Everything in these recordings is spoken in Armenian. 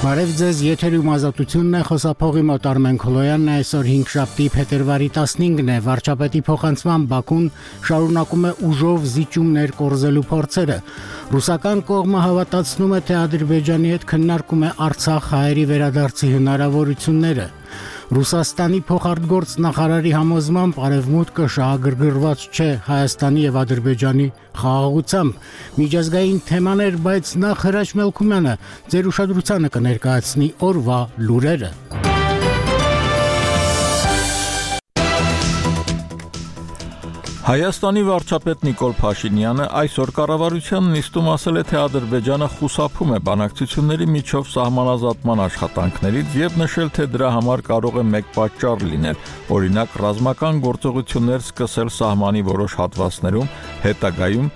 Բարև ձեզ, եթերում ազատությունն է, խոսափողի մոտ Արմեն Քոլոյանն է, այսօր 5 շաբթի փետրվարի 15-ն է, վարչապետի փոխանցման Բաքուն շարունակում է ուժով զիջումներ կորզելու փորձերը։ Ռուսական կողմը հավատացնում է, թե Ադրբեջանի հետ քննարկում է Արցախ հայերի վերադարձի հնարավորությունները։ Ռուսաստանի փոխարտգործ նախարարի համոզմամբ արևմուտքը շահագրգռված չէ Հայաստանի եւ Ադրբեջանի խաղաղությամբ։ Միջազգային թեմաներ, բայց նախ Հրաչ Մելքումյանը ձեր ուշադրությանը կներկայացնի օրվա լուրերը։ Հայաստանի վարչապետ Նիկոլ Փաշինյանը այսօր կառավարության նիստում ասել է, թե Ադրբեջանը խուսափում է բանակցությունների միջով սահմանազատման աշխատանքներից եւ նշել, թե դրա համար կարող է մեկ պատճառ լինել, օրինակ ռազմական գործողություններ սկսել սահմանի որոշ հատվածներում, հետագայում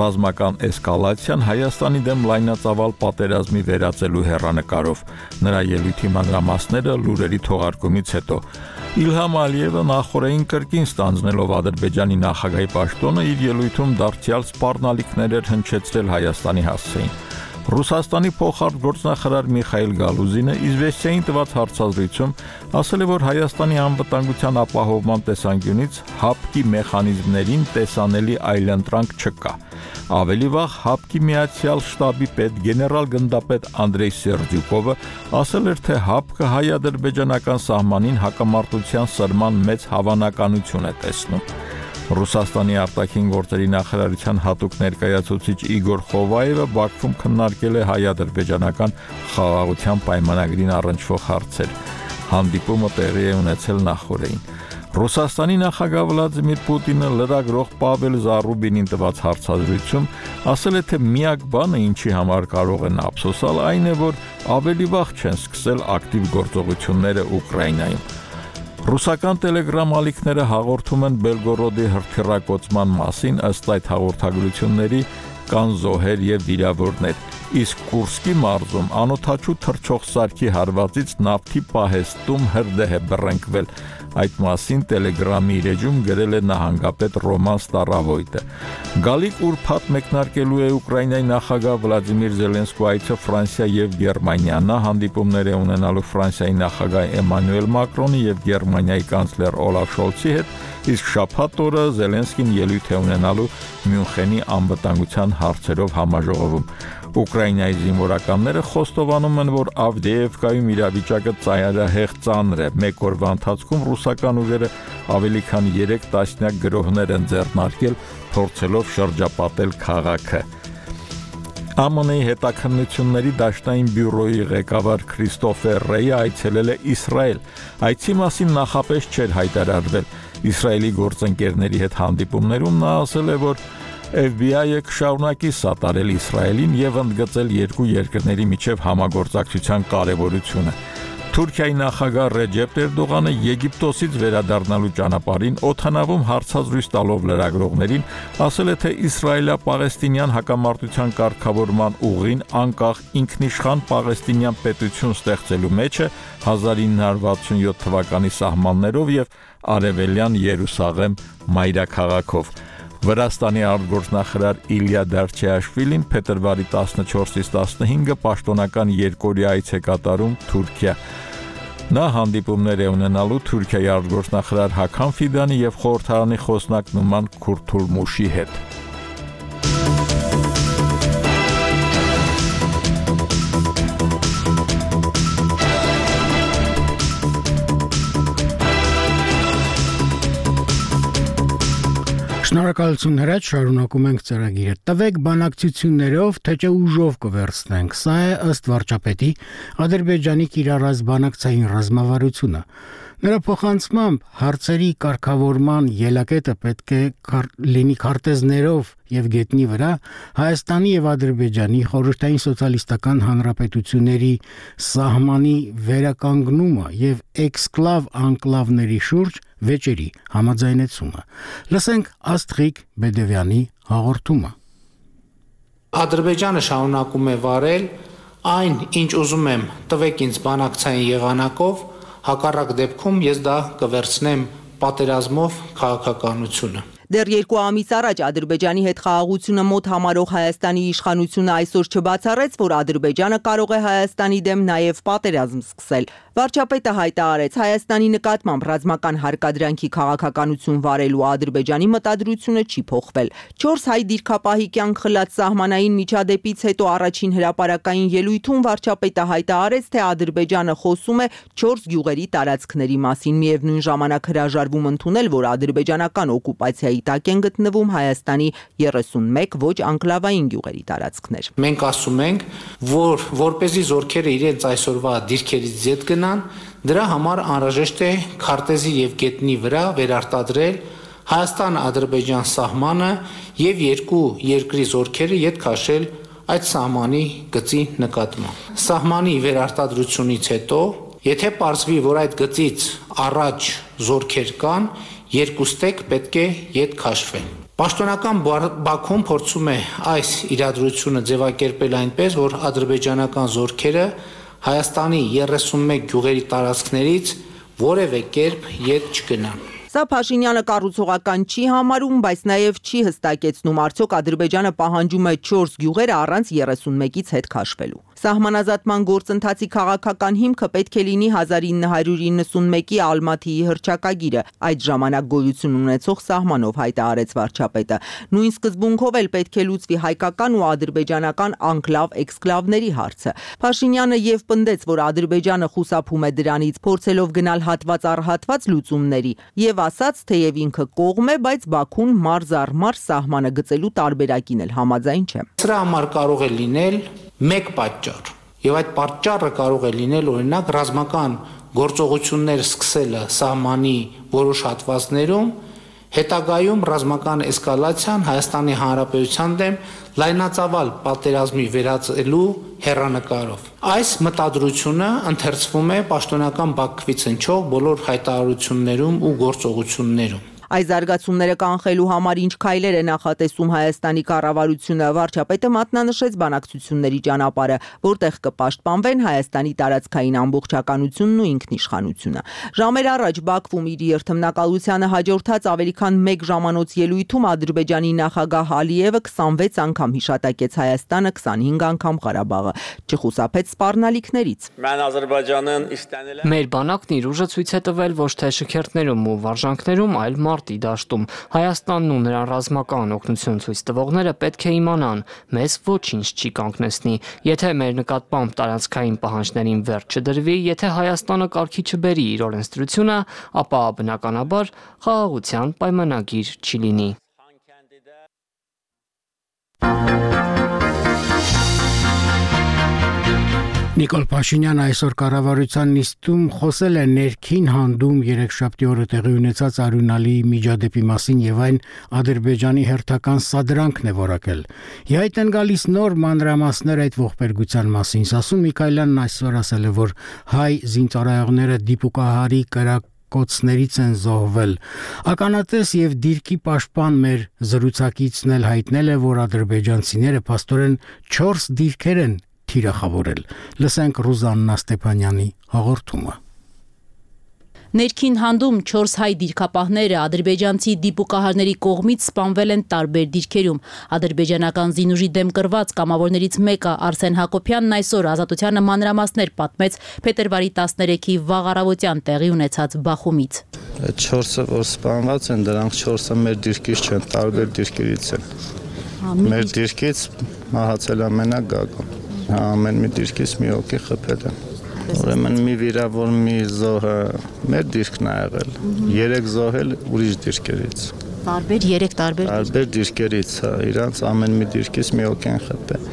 ռազմական էսկալացիան Հայաստանի դեմ լայնածավալ պատերազմի վերածելու հերանեկարով։ Նրա ելույթի մանրամասները լուրերի թողարկումից հետո Իլհամ Ալիևը նախորդին կրկին ստանձնելով Ադրբեջանի նախագահի պաշտոնը իր ելույթում դարձյալ սպառնալիքներ էր հնչեցրել Հայաստանի հասցեին։ Ռուսաստանի փոխարտգործնախարար Միխայել Գալուզինը իզվեստիային տված հարցազրույցում ասել է, որ Հայաստանի անվտանգության ապահովման տեսանկյունից հապկի մեխանիզմներին տեսանելի այլընտրանք չկա։ Ավելի վաղ ՀԱՊԿ-ի միացյալ շտաբի պետ գեներալ գնդապետ Անդրեյ Սերջուկովը ասել էր, թե ՀԱՊԿ-ը հայ-ադրբեջանական սահմանին հակամարտության սրման մեծ հավանականություն է տեսնում։ Ռուսաստանի արտաքին գործերի նախարարության հատուկ ներկայացուցիչ Իգոր Խովայևը Բաքվում քննարկել է հայ-ադրբեջանական խաղաղության պայմանագրին առնչվող հարցեր։ Հանդիպումը տեղի է ունեցել նախորդին։ Ռուսաստանի նախագահ Վլադիմիր Պուտինը լրագրող Պավել Զարուբինին տված հարցազրույցում ասել է, թե միակ բանը, ինչի համար կարող են ափսոսալ, այն է, որ ավելի վաղ չեն սկսել ակտիվ գործողությունները Ուկրաինայում։ Ռուսական Telegram ալիքները հաղորդում են Բելգորոդի հրթիռակոծման մասին, ըստ այդ հաղորդագրությունների կան զոհեր եւ վիրավորներ։ Իսկ Կուրսկի մարզում անօթաչու թռչող սարքի հարվածից նավթի պահեստում հրդեհ է բռնկվել։ Այդ մասին Telegram-ի իր էջում գրել է նահանգապետ Ռոման Ստարավոյտը։ Գալիք ուրփաթ մեկնարկելու է Ուկրաինայի նախագահ Վլադիմիր Զելենսկու այցը Ֆրանսիա եւ Գերմանիա։ Նա հանդիպումներ է ունենալու Ֆրանսիայի նախագահ Էմանուել Մակրոնի եւ Գերմանիայի կանցլեր Օլաֆ Շոլցի հետ, իսկ շաբաթ օրը Զելենսկին ելույթ է ունենալու Մյունխենի անվտանգության հարցերով համաժողովում։ Ուկրաինայի զինվորականները խոստովանում են, որ Ավդեևկայում իրավիճակը ծայրահեղ ծանր է։ Մեկ օրվա ընթացքում ռուսական ուժերը ավելի քան 3 տասնյակ գրոհներ են ձեռնարկել, փորձելով շրջապատել քաղաքը։ ԱՄՆ-ի հետաքննությունների դաշնային բյուրոյի ղեկավար Քրիստոֆեր Ռեյը այցելել է Իսրայել։ Այցի մասին նախապես չէր հայտարարվել։ Իսրայելի գործընկերների հետ հանդիպումներում նա ասել է, որ FBI-ը կշարունակի սատարել Իսրայելին եւ ընդգծել երկու երկրների միջև համագործակցության կարեւորությունը։ Թուրքիայի նախագահ Ռեջեփ Էրդողանը Եգիպտոսից վերադառնալու ճանապարհին օթանավում հարցազրույց տալով լրագրողներին ասել է, թե Իսրայելա-Պաղեստինյան հակամարտության կարգավորման ուղին անկախ ինքնիշխան Պաղեստինյան պետություն ստեղծելու մեջ է 1967 թվականի սահմաններով եւ Արևելյան Երուսաղեմ մայրաքաղաքով։ Վրաստանի արտգործնախարար Իլիա Դարչեաշվիլին փետրվարի 14-ից 15-ը պաշտոնական երկօրյա այց է կատարում Թուրքիա։ Նա հանդիպումներ է ունենալու Թուրքիայի արտգործնախարար Հական Ֆիդանի եւ խորհրդարանի խոսնակ Նուման Քուրթուլմուշի հետ։ Շնորհակալություն հրաչ շարունակում ենք ծրագիրը։ Տվեք բանակցություններով, թե չէ ուժով կվերցնենք։ Սա է ըստ վարչապետի Ադրբեջանի կիրառած բանակցային ռազմավարությունը։ Նրա փոխանցմամբ հարցերի կարգավորման ելակետը պետք է լինի քարտեզներով եւ գետնի վրա Հայաստանի եւ Ադրբեջանի խորհրդային սոցիալիստական հանրապետությունների սահմանի վերականգնումը եւ էքսկլավ անկլավների շուրջ վեճերի համաձայնեցումը։ Լսենք Աստրիկ Բեդևյանի հաղորդումը։ Ադրբեջանը շարունակում է վարել այն, ինչ ուզում եմ, տվեք ինձ բանակցային եղանակով Հակառակ դեպքում ես դա կվերցնեմ պատերազմով քաղաքականությունը։ Դեռ երկու ամիս առաջ Ադրբեջանի հետ խաղաղությունը մոտ համարող Հայաստանի իշխանությունը այսօր չբացառեց, որ Ադրբեջանը կարող է Հայաստանի դեմ նաև պատերազմ սկսել։ Վարչապետը հայտարարեց Հայաստանի նկատմամբ ռազմական հարկադրանքի քաղաքականություն վարելու Ադրբեջանի մտադրությունը չի փոխվել։ 4 հայ դիրքապահի կյանք խլած սահմանային միջադեպից հետո առաջին հրապարակային ելույթում վարչապետը հայտարարեց, թե Ադրբեջանը խոսում է 4 գյուղերի տարածքների մասին։ Միևնույն ժամանակ հրաժարվում ընդունել, որ ադրբեջանական օկուպացիայի տակ են գտնվում Հայաստանի 31 ոչ անկլավային գյուղերի տարածքներ։ Մենք ասում ենք, որ որպեսզի զորքերը իրենց այսօրվա դիրքերից յետ գնան, դրա համար անհրաժեշտ է քարտեզի եւ գետնի վրա վերարտադրել Հայաստան-Ադրբեջան սահմանը եւ երկու երկրի զորքերը յետ քաշել այդ սահմանի գծի նկատմամբ։ Սահմանի վերարտադրությունից հետո, եթե ողջվի, որ այդ գծից առաջ զորքեր կան, երկու ստեկ պետք է յետ քաշվեն։ Պաշտոնական Բաքուն փորձում է այս իրադրությունը ձևակերպել այնպես, որ ադրբեջանական զորքերը Հայաստանի 31 գյուղերի տարածքներից որևէ կերպ յետ չգնան։ Սա Փաշինյանը կառուցողական չի համարում, բայց նաև չի հստակեցնում արդյոք Ադրբեջանը պահանջում է 4 գյուղեր առանց 31-ից հետ քաշվելու։ Սահմանազատման գործընթացի քաղաքական հիմքը պետք է լինի 1991-ի Ալմաթիի հրճակագիրը, այդ ժամանակ գոյություն ունեցող սահմանով հայտարարեց վարչապետը։ Նույն սկզբունքով էլ պետք է լուծվի հայկական ու ադրբեջանական անկլավ էքսկլավների հարցը։ Փաշինյանը եւ պնդեց, որ Ադրբեջանը խուսափում է դրանից, փորձելով գնալ հատված առ հատված լուծումների, եւ ասաց, թեև ինքը կողմ է, բայց Բաքուն մարզ առ մարզ սահմանը գծելու տարբերակին էլ համաձայն չէ։ Սրա համար կարող է լինել մեկ պատճառ։ Եվ այդ պատճառը կարող է լինել օրինակ ռազմական գործողություններ սկսելը սահմանի որոշ հատվածներում, հետագայում ռազմական էսկալացիան Հայաստանի Հանրապետության դեմ լայնածավալ պատերազմի վերածելու հերանեկարով։ Այս մտադրությունը ընթերցվում է պաշտոնական Բաքվից հնչող բոլոր հայտարարություններում ու գործողություններում։ Այս զարգացումները կանխելու համար ինչ քայլեր է նախատեսում Հայաստանի կառավարությունը, վարչապետը մատնանշեց բանակցությունների ճանապարհը, որտեղ կպաշտպանվեն Հայաստանի տարածքային ամբողջականությունն ու ինքնիշխանությունը։ Ժամեր առաջ Բաքվում իր երթմնակալությանը հաջորդած ավելի քան 1 ժամանոց ելույթում Ադրբեջանի նախագահ Ալիևը 26 անգամ հիշատակեց Հայաստանը, 25 անգամ Ղարաբաղը, չխուսափեց սպառնալիքներից։ Մեր բանակն իր ուժը ցույց է տվել ոչ թե շքերթներում ու վարժանքներում, այլ մար մարտի դաշտում Հայաստանն ու նրան ռազմական օգնություն ցույց տվողները պետք է իմանան, մեզ ոչինչ չի կանգնեցնի։ Եթե մեր նկատմամբ տարածքային պահանջներին վերջ չդրվի, եթե Հայաստանը կարգի չբերի իր օրենսդրությունը, ապա բնականաբար խաղաղության պայմանագիր չի լինի։ Նիկոլ Փաշինյանը այսօր կառավարության նիստում խոսել է ներքին հանդում երեքշաբթի օրը տեղի ունեցած արյունալի միջադեպի մասին եւ այն Ադրբեջանի հերթական սադրանքն է որակել։ Իհայտ են գալիս նոր մանրամասներ այդ ողբերգության մասին։ Սասուն Միքայելյանն այսօր ասել է, որ հայ զինծառայողները դիպուկահարի կրակ կոծներից են զոհվել։ Ականատես եւ դիրքի պաշտպան մեր զրուցակիցն էլ հայտնել է, որ ադրբեջանցիները աստորեն 4 դիրքեր են թիրախավորել։ Լսենք Ռուզաննա Ստեփանյանի հաղորդումը։ Ներքին հանդում 4 հայ դիրքապահները ադրբեջանցի դիպուկահարների կողմից սպանվել են տարբեր դիրքերում։ Ադրբեջանական զինուժի դեմ կրված կամավորներից մեկը Արսեն Հակոբյանն այսօր ազատությանը մանրամասներ պատմեց փետրվարի 13-ի վաղ առավոտյան տեղի ունեցած բախումից։ Այդ 4-ը որ սպանված են, դրանք 4-ը մեր դիրքից չեն, տարբեր դիրքերից են։ Մեր դիրքից մահացել ամենա Գագոն ամեն մի դիրքից մի օքի խփել են։ Ուրեմն մի վիրավոր մի զոհը մեր դիրքն է եղել։ Երեք զոհել ուրիշ դիրքերից։ Տարբեր 3 տարբեր Տարբեր դիրքերից, հա, իրանց ամեն մի դիրքից մի օք են խփել։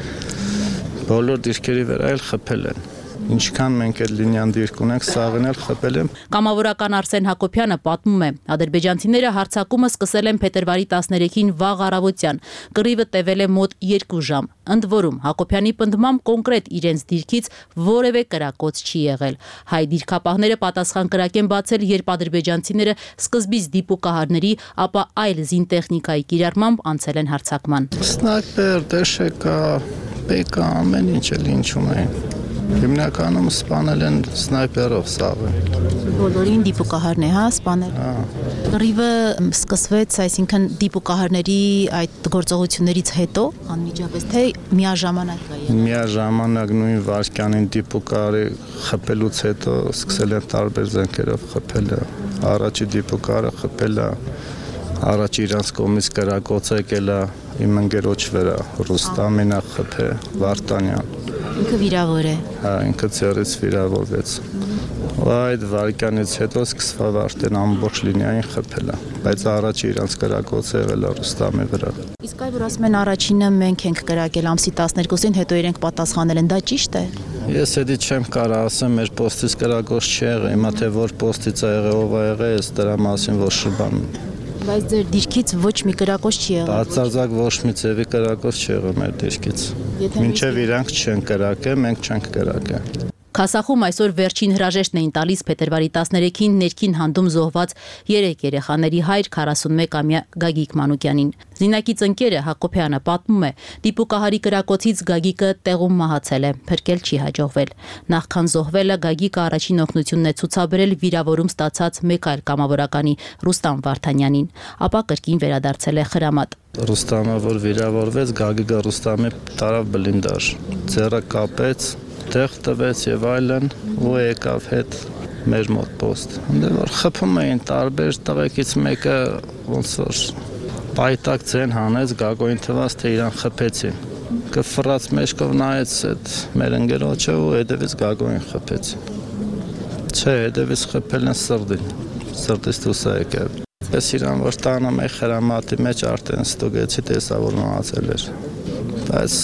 Բոլոր դիրքերի վրա էլ խփել են ինչքան մենք այդ լինիան դիրք ունենք, սաղին էլ խփել եմ։ Կամավորական Արսեն Հակոբյանը պատմում է. ադրբեջանցիները հարցակումը սկսել են փետրվարի 13-ին վաղ առավոտյան։ Կռիվը տևել է մոտ 2 ժամ։ Ընդ որում Հակոբյանի պնդմամբ կոնկրետ իրենց դիրքից որևէ կրակոց չի եղել։ Հայ դիրքապահները պատասխան կրակ են բացել, երբ ադրբեջանցիները սկզբից դիպուկահարների, ապա այլ զինտեխնիկայի կիրառմամբ անցել են հարցակման։ Սնայպեր, դեշեկա, բեկա, ամեն ինչ էլ ինչ ունեն Հիմնականում սպանել են սնայպերով սաղը։ Բոլորին դիպուկահարն է, հա, սպանել։ Հա։ Կռիվը սկսվեց, այսինքն դիպուկահարների այդ գործողություններից հետո անմիջապես թե միաժամանակ կա եղել։ Միաժամանակ նույն վարքյանին դիպուկարի խփելուց հետո սկսել են տարբեր զենքերով խփելը։ Առաջի դիպուկարը խփելը առաջ իրանց կողմից կրակոց եկել է իմ ընկերոջ վրա Ռուստամին ախփե Վարդանյան Ինքը վիրավոր է։ հա ինքը ծերից վիրավորվեց այդ վարքյանից հետո սկսավ արդեն ամբողջ լինիային խփելը բայց առաջ իրանց կրակոց եղել է Ռուստամի վրա Իսկ այ որ ասում են առաջինը մենք ենք կրակել ամսի 12-ին, հետո իրենք պատասխանել են, դա ճիշտ է։ Ես էդի չեմ կարող ասեմ, մեր պոստից կրակոց չի եղել, հիմա թե որ պոստից ա եղել, ով ա եղել, ես դրա մասին ոչ շբան Բայց ձեր դիրքից ոչ մի կրակոց չի եղել։ Բացարձակ ոչ մի ձևի կրակոց չի եղել մեր դիրքից։ Մինչև իրանք չեն կրակել, մենք չենք կրակել։ Քասախում այսօր վերջին հրաժեշտն էին տալիս փետրվարի 13-ին ներքին հանդում զոհված 3 երեխաների հայր 41-ամյա Գագիկ Մանուկյանին։ Զինակից ընկերը Հակոբյանը պատմում է, դիպուկահարի կրակոցից Գագիկը տեղում մահացել է, փրկել չի հաջողվել։ Նախքան զոհվելը Գագիկը առաջին օգնությունն է ցուցաբերել վիրավորում ստացած մեկ այլ կամավորականի Ռուստամ Վարդանյանին, ապա կրկին վերադարձել է խրամատ։ Ռուստամը որ վիրավորվեց, Գագիկը Ռուստամի տարավ բլինդաժ։ Ձեռը կապեց, տեղ տվեց եւ այլն ու եկավ հետ մեր մոտ post։ Ընդ որ խփում էին տարբեր տղեկից մեկը ոնց որ պայտակ ցեն հանեց Գագոին թվաց թե իրան խփեցին։ Կֆռած մեջքով նայեց այդ մեր ընկերոջը ու հետևից Գագոին խփեց։ Չէ, հետևից խփել են սրդին։ Սրդից դուսա եկավ։ Ես իրան որ տանում էի խրամատի մեջ արդեն ստուգեցի տեսա որ մահացել էր բայց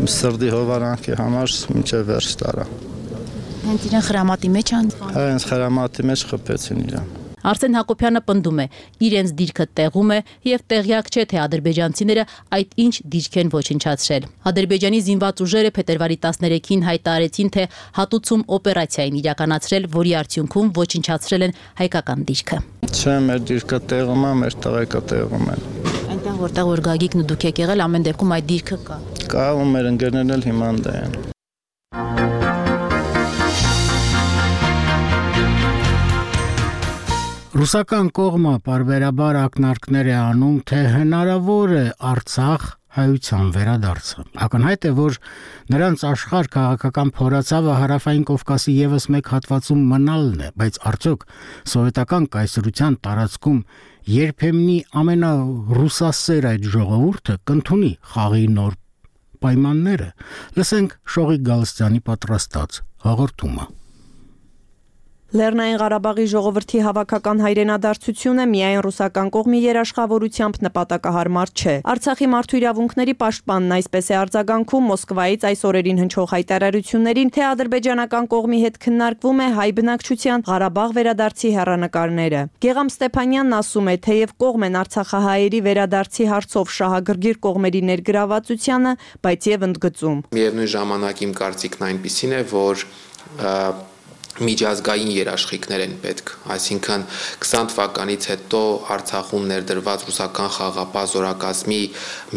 իմ սրդի հովարանքի համար մինչև վերջ տարա։ Հենց իրեն խրամատի մեջ ան։ Հա, հենց խրամատի մեջ խփեցին իրան։ Արսեն Հակոբյանը պնդում է, իրենց դիրքը տեղում է եւ տեղյակ չէ թե ադրբեջանցիները այդ ինչ դիրք են ոչնչացրել։ Ադրբեջանի զինված ուժերը փետրվարի 13-ին հայտարարեցին, թե հատուցում օպերացիա են իրականացրել, որի արդյունքում ոչնչացրել են հայկական դիրքը։ Չէ, մեր դիրքը տեղում է, մեր տղեկը տեղում են։ որտեղ որ Գագիկն ու դուք եք եղել, ամեն դեպքում այդ դիրքը կա։ Կա ու մեր ընկերներն էլ հիմանդա են։ Ռուսական կողմը բարբերաբար ակնարկներ է անում, թե հնարավոր է Արցախ հայության վերադարձը։ Ակնհայտ է, որ նրանց աշխարհ քաղաքական փորացավը հարավային Կովկասի եւս մեկ հատվածում մնալն է, բայց արդյոք սովետական կայսրության տարածքում երբեմնի ամենառուսասեր այդ ժողովուրդը կընդունի խաղի նոր պայմանները։ Լսենք Շողիկ Գալստյանի պատրաստած հաղորդումը։ Լեռնային Ղարաբաղի ժողովրդի հավաքական հայրենադարձությունը միայն ռուսական կողմի երաշխավորությամբ նպատակահարմար չէ։ Արցախի մարդու իրավունքների պաշտպանն այսպես է արձագանքում Մոսկվայից այս օրերին հնչող հայտարարություններին, թե ադրբեջանական կողմի հետ քննարկվում է հայ բնակչության Ղարաբաղ վերադարձի հերանեկարները։ Գեգամ Ստեփանյանն ասում է, թեև կողմ են Արցախահայերի վերադարձի հարցով շահագրգիռ կողմերի ներգրավվածությանը, բայց եւ ընդգծում։ Միևնույն ժամանակ իմ կարծիքն այնպեսին է, որ միջազգային երաշխիքներ են պետք, այսինքն 20 թվականից հետո Արցախում ներդրված ռուսական խաղապահ զորակազմի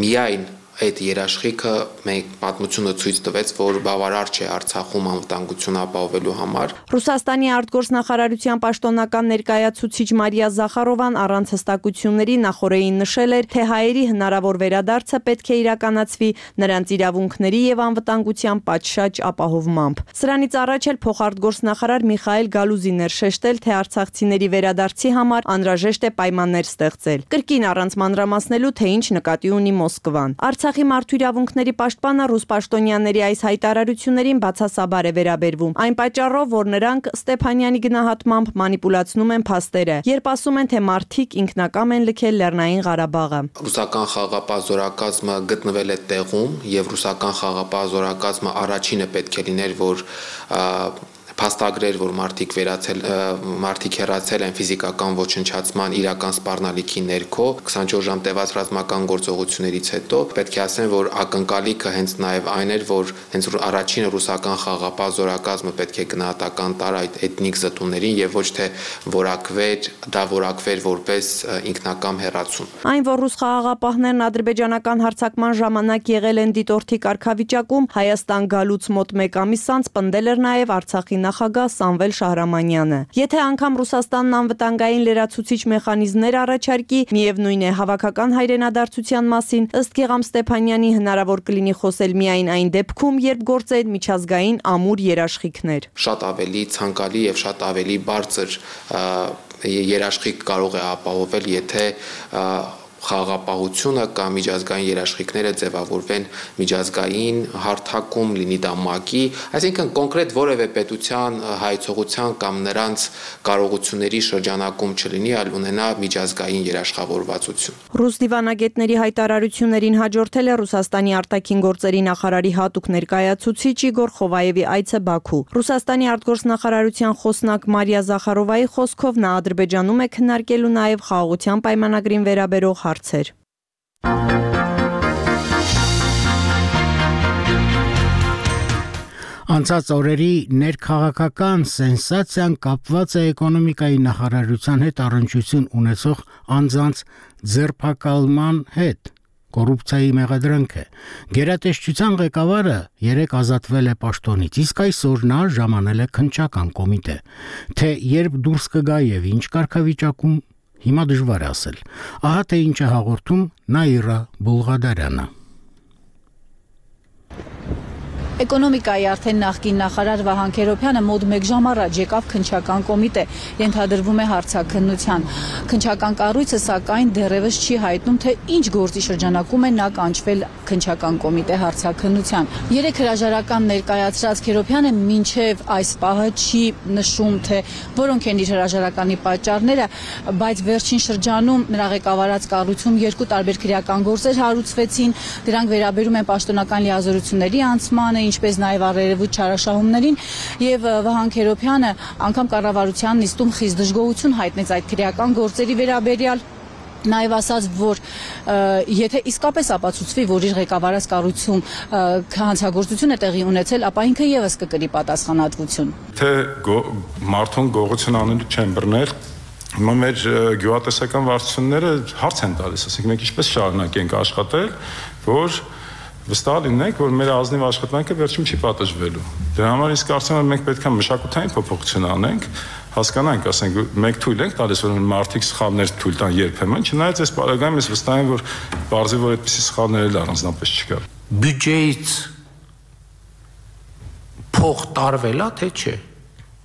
միայն այդ երաշխիքը մենք պատմությունը ցույց տվեց, որ բավարար չէ Արցախում անվտանգություն ապահովելու համար։ Ռուսաստանի արտգործնախարարության պաշտոնական ներկայացուցիչ Մարիա Զախարովան առանց հստակությունների նախորդին նշել էր, թե հայերի հնարավոր վերադարձը պետք է իրականացվի նրանց իրավունքների եւ անվտանգության պատշաճ ապահովմամբ։ Սրանից առաջ էլ փոխարտգործնախարար Միխայել Գալուզին էր շեշտել, թե արցախցիների վերադարձի համար անհրաժեշտ է պայմաններ ստեղծել։ Կրկին առանց մանրամասնելու, թե ինչ նկատի ունի Մոսկվան։ Արցախի մարդու իրավունքների պաշտպանը ռուս պաշտոնյաների այս հայտարարություններին բացասաբար է վերաբերվում։ Այն պատճառով, որ նրանք Ստեփանյանի գնահատմամբ մանիպուլացնում են փաստերը, երբ ասում են, թե մարդիկ ինքնակամ են լքել Լեռնային Ղարաբաղը։ Ռուսական խաղապահ զորակազմը գտնվել է տեղում եւ ռուսական խաղապահ զորակազմը առաջինը պետք է լիներ, որ փաստագրեր, որ մարդիկ վերացել մարդիկ հեռացել են ֆիզիկական ոչնչացման իրական սպառնալիքի ներքո 24 ժամ տևած ռազմական գործողություններից հետո պետք է ասեմ, որ ակնկալիքը հենց նաև այն էր, որ հենց առաջին ռուսական խաղապահ զորակազմը պետք է գնահատական տար այդ էթնիկ զտումներին եւ ոչ թե որակվեր, դա որակվեր որպես ինքնակամ հեռացում։ Այն, որ ռուս խաղաղապահներն ադրբեջանական հարձակման ժամանակ եղել են դիտորդի կարգավիճակում, Հայաստան գալուց մոտ 1 ամիս անց պնդել էր նաև Արցախի նախագահ Սամվել Շահրամանյանը։ Եթե անգամ Ռուսաստանն անվտանգային լրացուցիչ մեխանիզմներ առաջարկի, միևնույն է հավաքական հայրենադարձության մասին ըստ Գեգամ Ստեփանյանի հնարավոր կլինի խոսել միայն այն դեպքում, երբ գործեն միջազգային ամուր երաշխիքներ։ Շատ ավելի ցանկալի եւ շատ ավելի բարձր երաշխիք կարող է ապահովել, եթե խաղապահությունը կամ միջազգային երաշխիքները ձևավորվեն միջազգային հարթակում, լինի դա ՄԱԿ-ի, այսինքն կոնկրետ որևէ պետության հայցողության կամ նրանց կարողությունների շրջանակում չլինի, այլ ունենա միջազգային երաշխավորվածություն։ Ռուս դիվանագետների հայտարարություններին հաջորդել է Ռուսաստանի արտաքին գործերի նախարարի հատուկ ներկայացուցիչ Իգոր Խովայևի այցը Բաքու։ Ռուսաստանի արտգործնախարարության խոսնակ Մարիա Զախարովայի խոսքով նա Ադրբեջանում է քննարկելու նաև խաղաղության պայմանագրին վերաբերող հարցեր։ Անցած օրերի ներքաղաքական սենսացիան կապված է էկոնոմիկայի նախարարության հետ առնչություն ունեցող անձանց ձերբակալման հետ կոռուպցիայի մեղադրանք է։ Գերատեսչության ղեկավարը երեք ազատվել է պաշտոնից, իսկ այսօր նա ժամանել է քնչական կոմիտե։ Թե երբ դուրս կգա եւ ինչ կարգավիճակում Հիմա դժվար ասել։ Ահա թե ինչ է հաղորդում Նաիրա Բուլղադարյանը։ Էկոնոմիկայի արդեն նախկին նախարար Վահան Քերոբյանը մոտ 1 ժամ առաջ եկավ քնչական կոմիտե, ենթադրվում է հարցակնության։ Քնչական կառույցը սակայն դեռևս չի հայտնում, թե ինչ գործի շրջանակում է նա կանչվել քնչական կոմիտե հարցակնության։ Երեք հրաժարական ներկայացրած Քերոբյանը մինչև այս պահը չի նշում, թե որոնք են իր հրաժարականի պատճառները, բայց վերջին շրջանում նրա ղեկավարած կառույցում երկու տարբեր քրեական գործեր հարուցվեցին, դրանք վերաբերում են պաշտոնական լիազորությունների անցմանը, ինչպես նաև առերևույթ չարաշահումներին եւ Վահան Քերոբյանը անգամ կառավարության նիստում խիստ դժգոհություն հայտնեց այդ քրեական գործերի վերաբերյալ նաև ասաց, որ եթե իսկապես ապացուցվի, որ իր ղեկավարած կառույցում հանցագործություն է տեղի ունեցել, ապա ինքը եւս կկրի պատասխանատվություն։ Թե մարդուն գողություն անելու չեն բռնել, Հիմա մեր գյուղատնտեսական վարչությունները հարց են տալիս, ասենք մենք ինչպես շարունակենք աշխատել, որ վստահ լինենք, որ մեր ազնիվ աշխատանքը վերջում չի պատժվելու։ Դրա համար իսկ կարծում եմ մենք պետք է մշակութային փոփոխություն անենք, հասկանանք, ասենք, մենք թույլ ենք տալիս, որ մարդիկ սխալներ թույլ տան երբեմն, չնայած այս բարագայում ես վստահ եմ, որ բարձի որ այդպեսի սխալներ էլ առանձնապես չկա։ Բյուջեից փող տարվելա թե չէ։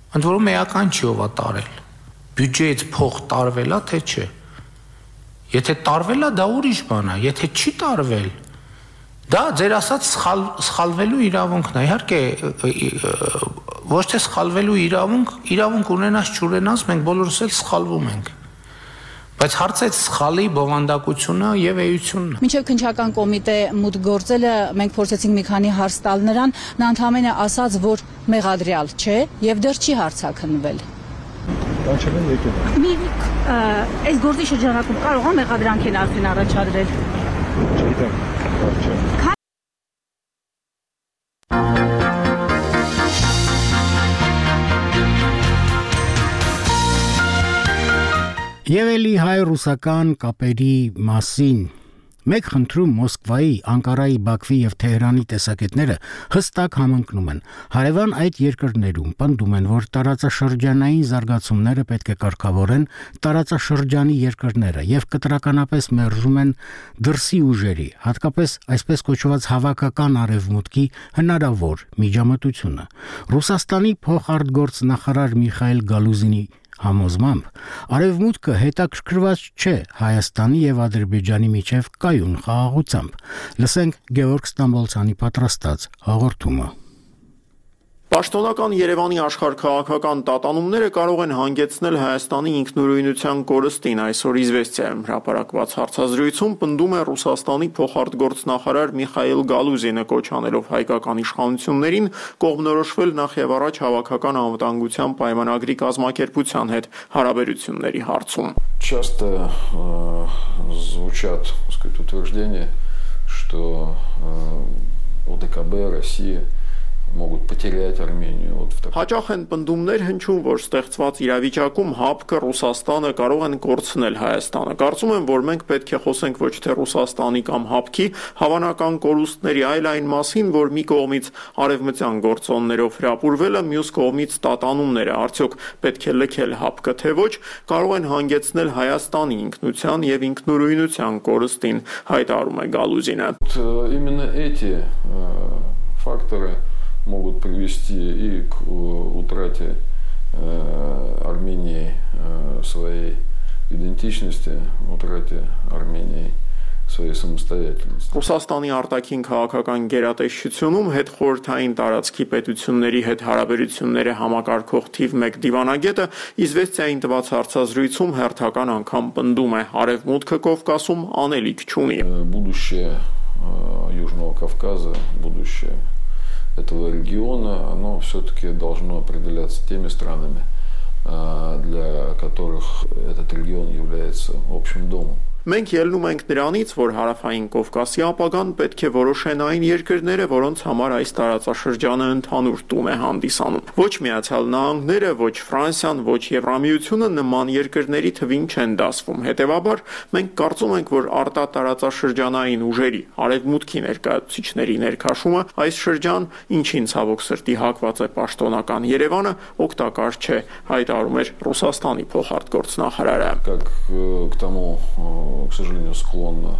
Ընդ որում էական չի ովա տարել։ Բյուջեից փող տարվելա թե չէ։ Եթե տարվելա, դա ուրիշ բան է, եթե չի տարվել, Դա ձեր ասած սխալ սխալվելու իրավունքն է։ Իհարկե ոչ թե սխալվելու իրավունք, իրավունք ունենաս չունենաս, մենք բոլորս էլ սխալվում ենք։ Բայց հարցը այդ սխալի բովանդակությունը եւ էությունն է։ Մինչև քնչական կոմիտե մուտք գործելը մենք փորձեցինք մի քանի հարց տալ նրան, նա ընդհանրապես ասաց, որ մեղադրյալ չէ եւ դեռ չի հարցակնվել։ Կանչել են եկել։ Մի այս գործի շրջանակում կարող է մեղադրանք են արդեն առաջադրել։ Չգիտեմ, չէ։ Եվ էլի հայ-ռուսական կապերի մասին Մեկ խնդրում Մոսկվայի, Անկարայի, Բաքվի եւ Թեհրանի տեսակետները հստակ համընկնում են։ Հարևան այդ երկրներում պնդում են, որ տարածաշրջանային զարգացումները պետք է կարգավորեն տարածաշրջանի երկրները եւ կտրականապես մերժում են դրսի ուժերի, հատկապես այսպես կոչված հավաքական արևմուտքի հնարավոր միջամտությունը։ Ռուսաստանի փոխարտգործնախարար Միխայել Գալուզինի համոզմամբ արևմուտքը հետաքրքրված չէ Հայաստանի եւ Ադրբեջանի միջև կայուն խաղաղությամբ։ Լսենք Գևորգ Ստամբոլցյանի պատրաստած հաղորդումը։ Պաշտոնական Երևանի աշխարհքաղաքական տատանումները կարող են հանգեցնել Հայաստանի ինքնուրույնության կորստին, այսօր իզվեստիայում հրապարակված հարցազրույցում պնդում է Ռուսաստանի փոխարտգործնախարար Միխայել Գալուզինը կոչ անելով հայկական իշխանություններին կողմնորոշվել նախ եւ առաջ հավաքական անվտանգության պայմանագրի կազմակերպության հետ հարաբերությունների հարցում։ Часто э, звучат, так сказать, утверждения, что э, ОДКБ, Россия могут потерять Армению вот в таком Հաճախ են պնդումներ հնչում, որ ստեղծված իրավիճակում ՀԱՊԿ Ռուսաստանը կարող են կորցնել Հայաստանը։ Կարծում եմ, որ մենք պետք է խոսենք ոչ թե Ռուսաստանի կամ ՀԱՊԿ-ի հավանական կորուստների, այլ այն մասին, որ մի կողմից արևմտյան գործոններով հրապուրվելը, մյուս կողմից տատանումները, արդյոք պետք է լքել ՀԱՊԿ-ը թե ոչ, կարող են հանգեցնել Հայաստանի ինքնության եւ ինքնուրույնության կորստին, հայտարարում է Գալուզինը։ Вот, э, Именно эти э, факторы могут привести и к э, утрате э, Армении э, своей идентичности, утрате Армении своей самостоятельности. Ռուսաստանի արտաքին քաղաքական գերատեսչությունում հետ խորթային տարածքի պետությունների հետ հարաբերությունները համակարգող թիվ 1 դիվանագետը իզվեստիային տված հարցազրույցում հերթական անգամ պնդում է արևմուտքը Կովկասում անելիք չունի։ Э, Будущее э, Южного Кавказа, будущее этого региона, оно все-таки должно определяться теми странами, э, для которых этот регион является общим домом. Մենք ելնում ենք նրանից, որ հարավային Կովկասի ապագան պետք է որոշեն այն երկրները, որոնց համար այս տարածաշրջանը ընդհանուր տուն է հանդիսանում։ Ոչ Միացյալ Նահանգները, ոչ Ֆրանսիան, ոչ Եվրամիությունը նման երկրների թվին չեն դասվում։ Հետևաբար, մենք կարծում ենք, որ արտատարածաշրջանային ուժերի արևմուտքի ներկայացուցիչների ներքաշումը այս շրջան, ինչին ցավոք սրտի հակված է պաշտոնական Երևանը, օգտակար չէ, հայտարարում էր Ռուսաստանի փոխարտգործնախարարը։ Как э, к тому, э, к сожалению, склонно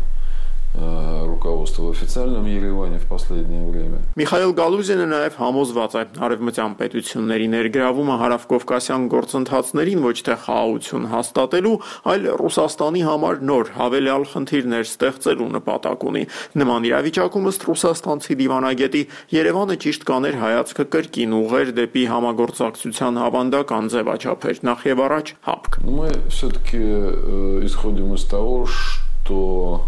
э, руководство в официальном Ереване в последнее время. Միխայել Գալուզինը նաև համոզված է արևմտյան պետությունների ներգրավումը հարավկովկասյան գործընթացներին ոչ թե խաղաղություն հաստատելու, այլ Ռուսաստանի համար նոր հավելյալ խնդիրներ ստեղծելու նպատակ ունի։ Նման իրավիճակում ըստ ռուսաստանցի դիվանագետի Երևանը ճիշտ կաներ հայացքը կրկին ուղեր դեպի համագործակցության հավանդական ձևաչափեր, նախ եւ առաջ ՀԱՊԿ։ Но мы все-таки исходим из того, что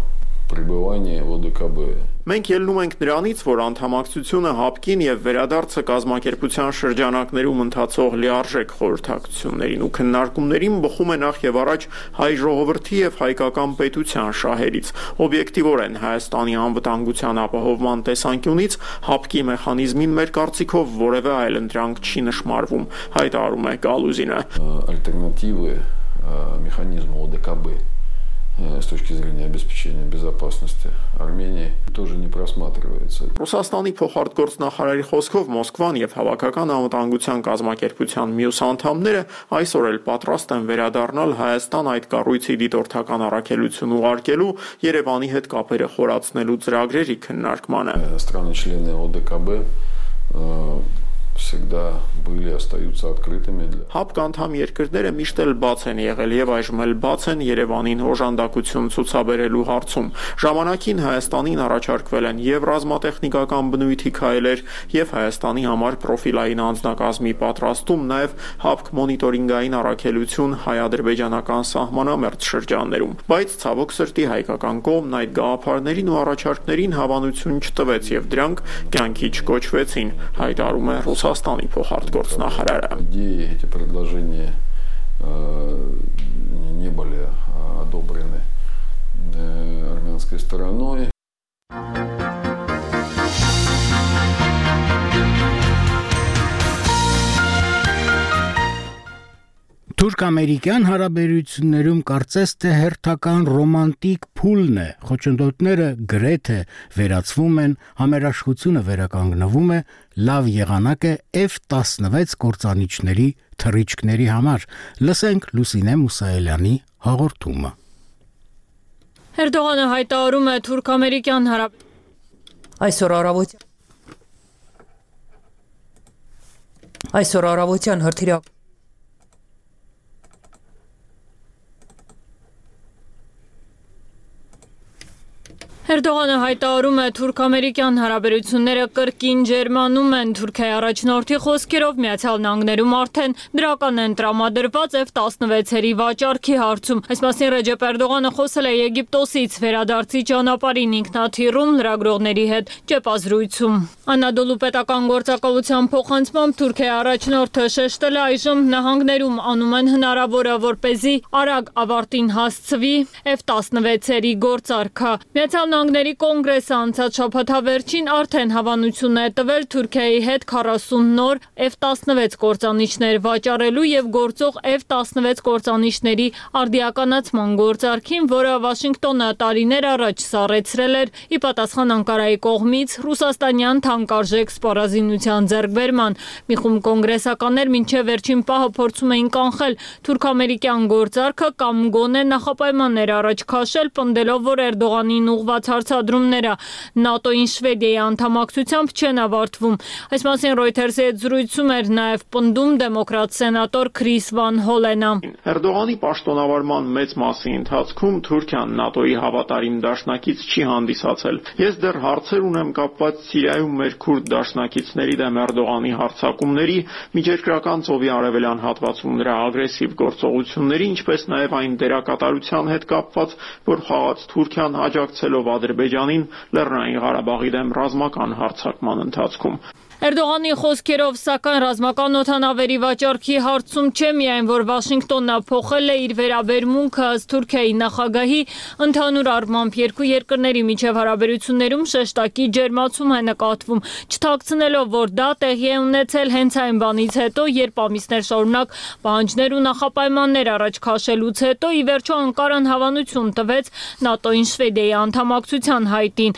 пребывания ОДКБ. Մենք ելնում ենք նրանից, որ անդամակցությունը հապկին եւ վերադարձը կազմակերպության շրջանակներում ընթացող լիարժեք խորհրդակցություններին ու քննարկումներին բխում է նախ եւ առաջ հայ ժողովրդի եւ հայկական պետության շահերից։ Օբյեկտիվորեն Հայաստանի անվտանգության ապահովման տեսանկյունից հապկի մեխանիզմին մեր կարծիքով որևէ այլ ընտրանք չի նշмарվում, հայտարարում է Գալուզինը։ Ալտերնատիվը մեխանիզմу ОДКБ с точки зрения обеспечения безопасности Армении тоже не просматривается. Ռուսաստանի փոխարտգործնախարարի խոսքով Մոսկվան եւ հավաքական անվտանգության կազմակերպության մյուս անդամները այսօր էլ պատրաստ են վերադառնալ Հայաստան այդ կառույցի դիտորդական առաքելություն ուղարկելու Երևանի հետ կապերը խորացնելու ծրագրերի քննարկմանը։ Э, Страны-члены ОДКБ э, всегда были и остаются открытыми для ՀԱՊԿ անդամ երկրները միշտ էլ բաց են եղել եւ այժմ էլ բաց են Երևանին օժանդակություն ցուցաբերելու հարցում։ Ժամանակին Հայաստանին առաջարկվել են եւ ռազմատեխնիկական բնույթի քայլեր եւ Հայաստանի համար պրոֆիլային անձնակազմի պատրաստում, նաեւ ՀԱՊԿ մոնիտորինգային առաքելություն հայ-ադրբեջանական սահմանամերձ շրջաններում։ Բայց ցավոք սրտի հայկական կողմն այդ գաղափարներին ու առաջարկներին հավանություն չտվեց եւ դրանք կյանքի չկոչվեցին, հայտարարում է Ռուսաստանի Творцу Хараре. Э, идеи, эти предложения э, не были э, одобрены армянской стороной. Թուրք-ամերիկյան հարաբերություններում կարծես թե հերթական ռոմանտիկ փուլն է։ Խոչընդոտները գրեթե վերացվում են, համերաշխությունը վերականգնվում է, լավ եղանակ է F16 կործանիչների թռիչքների համար։ Լսենք Լուսինե Մուսայելյանի հաղորդումը։ Էրդողանը հայտարարում է թուրք-ամերիկյան հարաբերությունները Այսօր առավոտ Այսօր առավոտյան հրթիռ Էրդողանը հայտարարում է թուրք-ամերիկյան հարաբերությունները կրկին ջերմանում են. Թուրքիայի առաջնորդի խոսքերով Միացյալ Նահանգներում արդեն դրական են տրամադրված F-16-երի վաճառքի հարցում։ Այս մասին Ռեջեփ Էրդողանը խոսել է Եգիպտոսից վերադարձի ճանապարհին ինքնաթիռում լրագրողների հետ ճեպազրույցում։ Անադոլու պետական գործակալության փոխանցմամբ Թուրքիայի առաջնորդը շեշտել է այժմ նահանգներում անում են հնարավորը, որ เป զի արագ ավարտին հասցվի F-16-երի գործարքը։ Միացյալ Նահանգների կոնգրեսը անցած շաբաթավերջին արդեն հավանություն է տվել Թուրքիայի հետ 40 նոր F-16 կործանիչներ վաճառելու եւ գործող F-16 կործանիչների արդիականացման գործարքին, որը Վաշինգտոնը տարիներ առաջ սառեցրել էր ի պատասխան Անկարայի կողմից ռուսաստանյան թանկարժեք սպառազինության ձեռքբերման։ Մի խումբ կոնգրեսականներ մինչև վերջին պահը փորձում էին կանխել թուրք-ամերիկյան գործարքը կամ գոնե նախապայմաններ առաջ քաշել, պնդելով, որ Էրդողանին ուղված հարցադրումները ՆԱՏՕ-ին Շվեդիայի անդամակցությամբ չեն ավարտվում։ Այս մասին Reuters-ի հետ զրույցում էր նաև պնդում դեմոկրատ սենատոր Քրիս Վան Հոլենը։ Էրդողանի պաշտոնավարման մեծ մասի ընթացքում Թուրքիան ՆԱՏՕ-ի հավատարիմ դաշնակից չի հանդիսացել։ Ես դեռ հարցեր ունեմ կապված Սիրիայում մեր քուրդ դաշնակիցների դեմ Էրդողանի հարձակումների, միջերկրական ծովի արևելյան հատվածում նրա ագրեսիվ գործողությունների, ինչպես նաև այն դերակատարության հետ կապված, որ խաղաց Թուրքիան աջակցելով Ադրբեջանին Լեռնային Ղարաբաղի դեմ ռազմական հարձակման ընթացքում։ Էրդողանի խոսքերով, սակայն ռազմական օթանավերի վաճառքի հարցում չէ միայն, որ Վաշինգտոնն փոխել է իր վերաբերմունքը ըստ Թուրքիայի նախագահի, ընդհանուր առմամբ երկու երկրների միջև հարաբերություններում շեշտակի ջերմացում է նկատվում, չթաքցնելով, որ դա տեղի է ունեցել հենց այն բանից հետո, երբ ամիսներ շարունակ պահանջներ ու նախապայմաններ առաջ քաշելուց հետո ի վերջո Անկարան հավանություն տվեց ՆԱՏՕ-ին Շվեդիայի անդամակցության հայտին։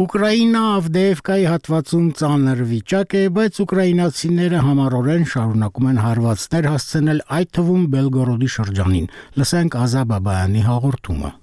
Ուկրաինա Ավդեևկայի հատվածում ծանր վիճակ է, բայց ուկրաինացիները համառորեն շարունակում են հարվածներ հասցնել այդ թվում Բելգորոդի շրջանին։ Լսենք Ազաբաբայանի հաղորդումը։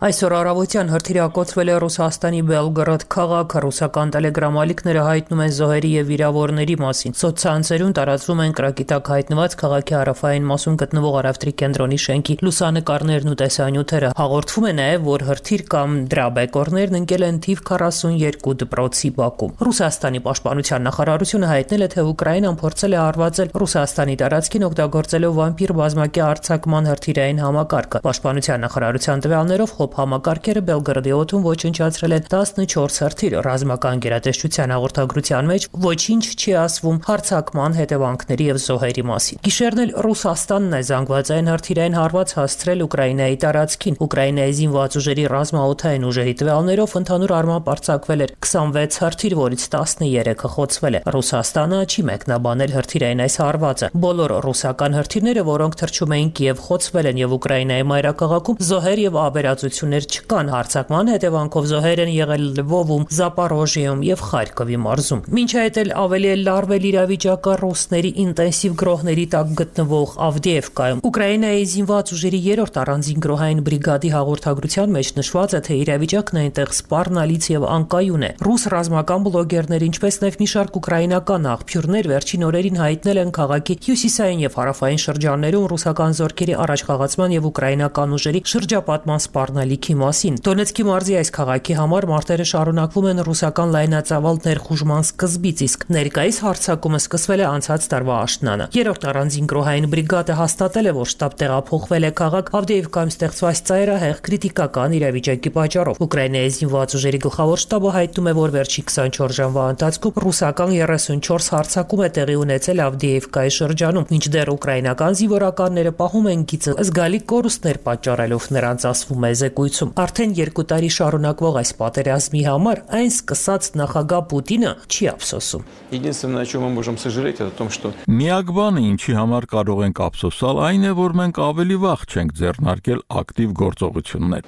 Այսօր առավոտյան հրթիռակոծվել է Ռուսաստանի Բելգորոդ քաղաքը։ Ռուսական տելեգրամալիքները հայտնում են զոհերի եւ վիրավորների մասին։ Սոցցանցերում տարածվում են կրակիտակ հայտնված քաղաքի հարավային մասում գտնվող Արավտրի կենտրոնի շենքի լուսանկարներն ու տեսանյութերը։ Հաղորդվում է նաեւ, որ հրթիռ կամ դրա բեկորներն ընկել են թիվ 42 դպրոցի Բաքում։ Ռուսաստանի պաշտպանության նախարարությունը հայտնել է, թե Ուկրաինան փորձել է արվածել Ռուսաստանի տարածքին օգտագործելով վամպիր բազմակի արձակման հրթիռային համակարգը։ Պաշտպանության նախարարության տվյալներով Top համակարգերը Բելգրադի օթում ոչնչացրել են 14 հրթիռ ռազմական գերատեսչության հաղորդագրության մեջ ոչինչ չի ասվում հարցակման հետևանքների եւ զոհերի մասին։ Գիշերն էլ Ռուսաստանն է զանգվածային հրթիռային հարված հասցրել Ուկրաինայի տարածքին։ Ուկրաինայի զինված ուժերի ռազմաօթային ուժերի տվյալներով ընդհանուր առմամբ արձակվել էր 26 հրթիռ, որից 13-ը խոցվել է։ Ռուսաստանը չի մեկնաբանել հրթիռային այս հարվածը։ Բոլոր ռուսական հրթիռները, որոնք թռչում էին Կիև, խոցվել են եւ Ուկրաինայի մայրաքաղաքում զոհեր եւ ավերածություն հնարավորություններ չկան հարձակման հետևանքով զոհեր են եղել Լվովում, Զապարոժիում եւ Խարկովի մարզում։ Մինչ այդ էլ ավելի է լարվել իրավիճակը ռուսների ինտենսիվ գրոհների տակ գտնվող Ավդիևկայում։ Ուկրաինայի զինված ուժերի 3-րդ առանձին գրոհային բրիգադի հաղորդագրության մեջ նշված է, թե իրավիճակն այնտեղ սպառնալից եւ անկայուն է։ Ռուս ռազմական բլոգերներ, ինչպես նաեւ մի շարք ուկրաինական աղբյուրներ վերջին օրերին հայտնել են քաղաքի հյուսիսային եւ հարավային շրջաններում ռուսական զորքերի առաջխաղացման եւ ուկրաինական ուժերի շրջապատման սպառնալի ալիքի մասին։ Դոնեցկի մարզի այս քաղաքի համար մարտերը շարունակվում են ռուսական լայնածավալ ներխուժման սկզբից, իսկ ներկայիս հարձակումը սկսվել է անցած տարվա աշնանը։ Երրորդ առանձին գրոհային բրիգադը հաստատել է, որ շտաբ տեղափոխվել է քաղաք Ավդեևկայում ստեղծված ծայրահեղ քրիտիկական իրավիճակի պատճառով։ Ուկրաինայի զինված ուժերի գլխավոր շտաբը հայտնում է, որ վերջի 24 ժամվա ընթացքում ռուսական 34 հարձակում է տեղի ունեցել Ավդեևկայի շրջանում, մինչդեռ ուկրաինական զինվորականները պահում են գիծը զգալի կորուստներ պատճառելով նրանց ասվում է զեկույց զեկույցում արդեն 2 տարի շարունակվող այս պատերազմի համար այն սկսած նախագահ Պուտինը չի ափսոսում։ Единственное, о чем мы можем сожалеть, это о том, что Միակ բանը, ինչի համար կարող ենք ափսոսալ, այն է, որ մենք ավելի վաղ չենք ձեռնարկել ակտիվ գործողություններ։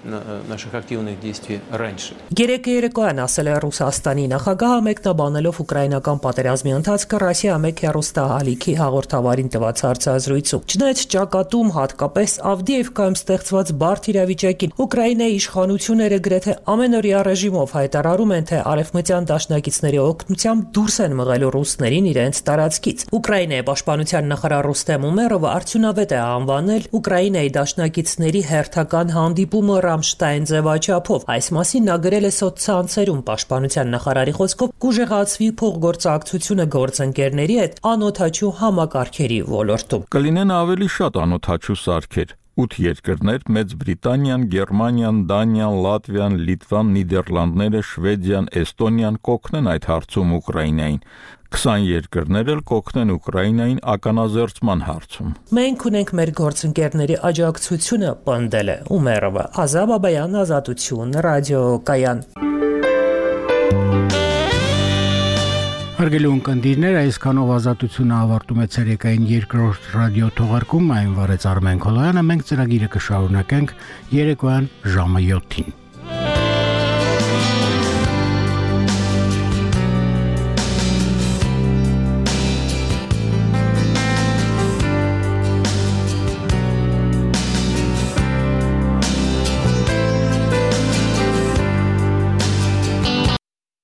наших активных действий раньше։ Գերեկը երեկոյան ասել է Ռուսաստանի նախագահը մեկնաբանելով ուկրաինական պատերազմի ընթացքը Ռասիա մեկ հերոստահալիքի հաղորդավարին տված հարցազրույցում։ Չնայած ճակատում հատկապես Ավդիևկայում ստեղծված բարդ իրավիճակին Ուկրաինայի իշխանությունները գրեթե ամենօրյա ռեժիմով հայտարարում են, թե արևմտյան դաշնակիցների օգնությամբ դուրս են մղելու ռուսներին իրենց տարածքից։ Ուկրաինայի պաշտպանության նախարար Ռուստեմ Ումերովը արդյունավետ է անվանել Ուկրաինայի դաշնակիցների հերթական հանդիպումը Ռամշտայն ձևաչափով։ Այս մասին նա գրել է սոցցանցերում պաշտպանության նախարարի խոսքով կուժեղացվի փոխգործակցությունը գործընկերների հետ անօթաչու համակարգերի ոլորտում։ Կլինեն ավելի շատ անօթաչու սարքեր 8 երկրներ՝ Մեծ Բրիտանիան, Գերմանիան, Դանիան, Լատվիան, Լիտվան, Նիդերլանդները, Շվեդիան, Էստոնիան կօգնեն այդ հարցում Ուկրաինային։ 20 երկրներ էլ կօգնեն Ուկրաինային ականազերծման հարցում։ Մենք ունենք մեր գործընկերների աջակցությունը, պնդել է Ումերովը։ Ազա Բաբայան, Ազատություն, ռադիոկայան։ Հարգելի ունկնդիրներ, այսքանով ազատությունը ավարտում է ցերեկային երկրորդ ռադիո թողարկում, այն վարեց Արմեն Խոլոյանը, մենք ծրագիրը կշարունակենք երեկոյան ժամը 7-ին։